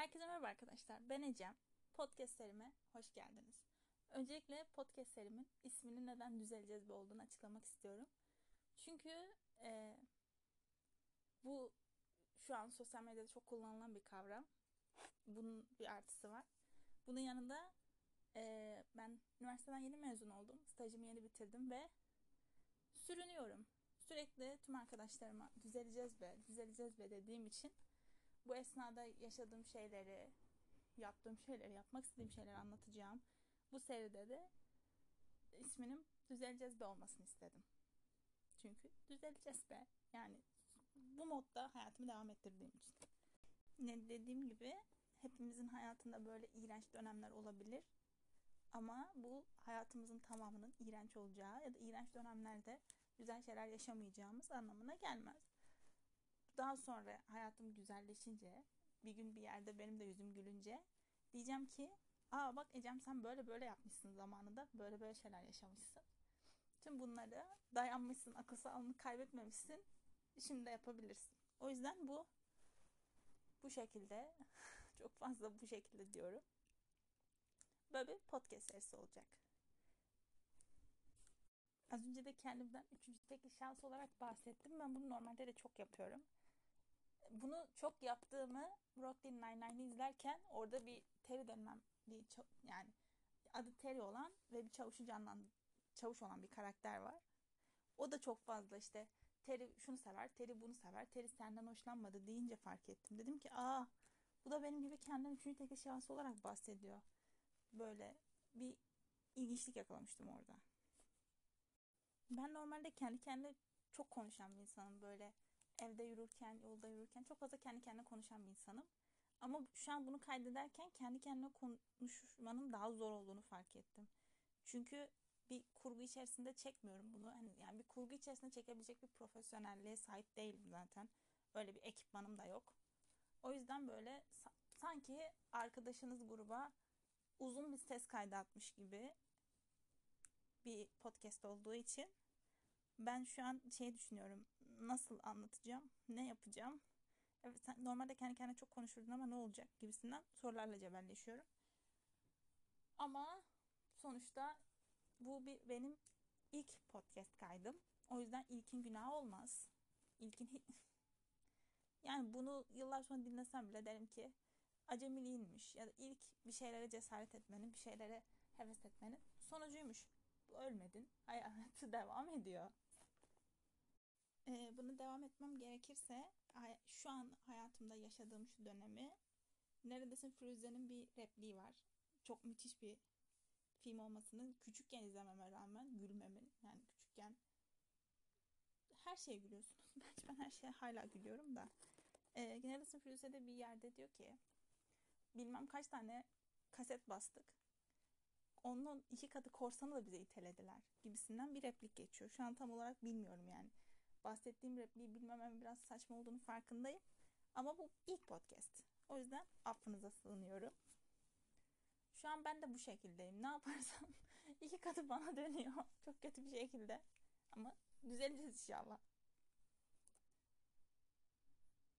Herkese merhaba arkadaşlar. Ben Ecem. Podcast serime hoş geldiniz. Öncelikle podcast serimin isminin neden düzeleceğiz bir olduğunu açıklamak istiyorum. Çünkü e, bu şu an sosyal medyada çok kullanılan bir kavram. Bunun bir artısı var. Bunun yanında e, ben üniversiteden yeni mezun oldum. Stajımı yeni bitirdim ve sürünüyorum. Sürekli tüm arkadaşlarıma düzeleceğiz be, düzeleceğiz be dediğim için bu esnada yaşadığım şeyleri, yaptığım şeyleri, yapmak istediğim şeyleri anlatacağım. Bu seride de isminin Düzeleceğiz Be olmasını istedim. Çünkü düzeleceğiz be. Yani bu modda hayatımı devam ettirdiğim için. Ne dediğim gibi hepimizin hayatında böyle iğrenç dönemler olabilir. Ama bu hayatımızın tamamının iğrenç olacağı ya da iğrenç dönemlerde güzel şeyler yaşamayacağımız anlamına gelmez daha sonra hayatım güzelleşince bir gün bir yerde benim de yüzüm gülünce diyeceğim ki aa bak Ecem sen böyle böyle yapmışsın zamanında böyle böyle şeyler yaşamışsın. Tüm bunları dayanmışsın, akıl sağlığını kaybetmemişsin. Şimdi de yapabilirsin. O yüzden bu bu şekilde çok fazla bu şekilde diyorum. Böyle bir podcast serisi olacak. Az önce de kendimden üçüncü tekli şans olarak bahsettim. Ben bunu normalde de çok yapıyorum bunu çok yaptığımı Brooklyn Nine-Nine'i izlerken orada bir Terry dönmem bir yani adı Terry olan ve bir çavuşu canlan çavuş olan bir karakter var. O da çok fazla işte Terry şunu sever, Terry bunu sever, Terry senden hoşlanmadı deyince fark ettim. Dedim ki aa bu da benim gibi kendinden üçüncü tek şahsı olarak bahsediyor. Böyle bir ilginçlik yakalamıştım orada. Ben normalde kendi kendine çok konuşan bir insanım böyle evde yürürken, yolda yürürken çok fazla kendi kendine konuşan bir insanım. Ama şu an bunu kaydederken kendi kendine konuşmanın daha zor olduğunu fark ettim. Çünkü bir kurgu içerisinde çekmiyorum bunu. Hani yani bir kurgu içerisinde çekebilecek bir profesyonelliğe sahip değilim zaten. Öyle bir ekipmanım da yok. O yüzden böyle sanki arkadaşınız gruba uzun bir ses kaydı atmış gibi bir podcast olduğu için ben şu an şey düşünüyorum. Nasıl anlatacağım? Ne yapacağım? Evet sen normalde kendi kendine çok konuşurdun ama ne olacak gibisinden sorularla cebelleşiyorum. Ama sonuçta bu bir benim ilk podcast kaydım. O yüzden ilkin günah olmaz. İlkin yani bunu yıllar sonra dinlesem bile derim ki acemiliğinmiş ya da ilk bir şeylere cesaret etmenin, bir şeylere heves etmenin sonucuymuş. Ölmedin. Hayatı devam ediyor. Devam etmem gerekirse şu an hayatımda yaşadığım şu dönemi Neredesin Firuze'nin bir repliği var. Çok müthiş bir film olmasının küçükken izlememe rağmen gülmemin yani küçükken her şeye gülüyorsunuz. Bence ben her şeye hala gülüyorum da. Ee, Neredesin Firuze'de bir yerde diyor ki bilmem kaç tane kaset bastık. Onun iki katı korsanı da bize itelediler gibisinden bir replik geçiyor. Şu an tam olarak bilmiyorum yani bahsettiğim repliği bilmemem biraz saçma olduğunu farkındayım. Ama bu ilk podcast. O yüzden affınıza sığınıyorum. Şu an ben de bu şekildeyim. Ne yaparsam iki katı bana dönüyor. Çok kötü bir şekilde. Ama düzeleceğiz inşallah.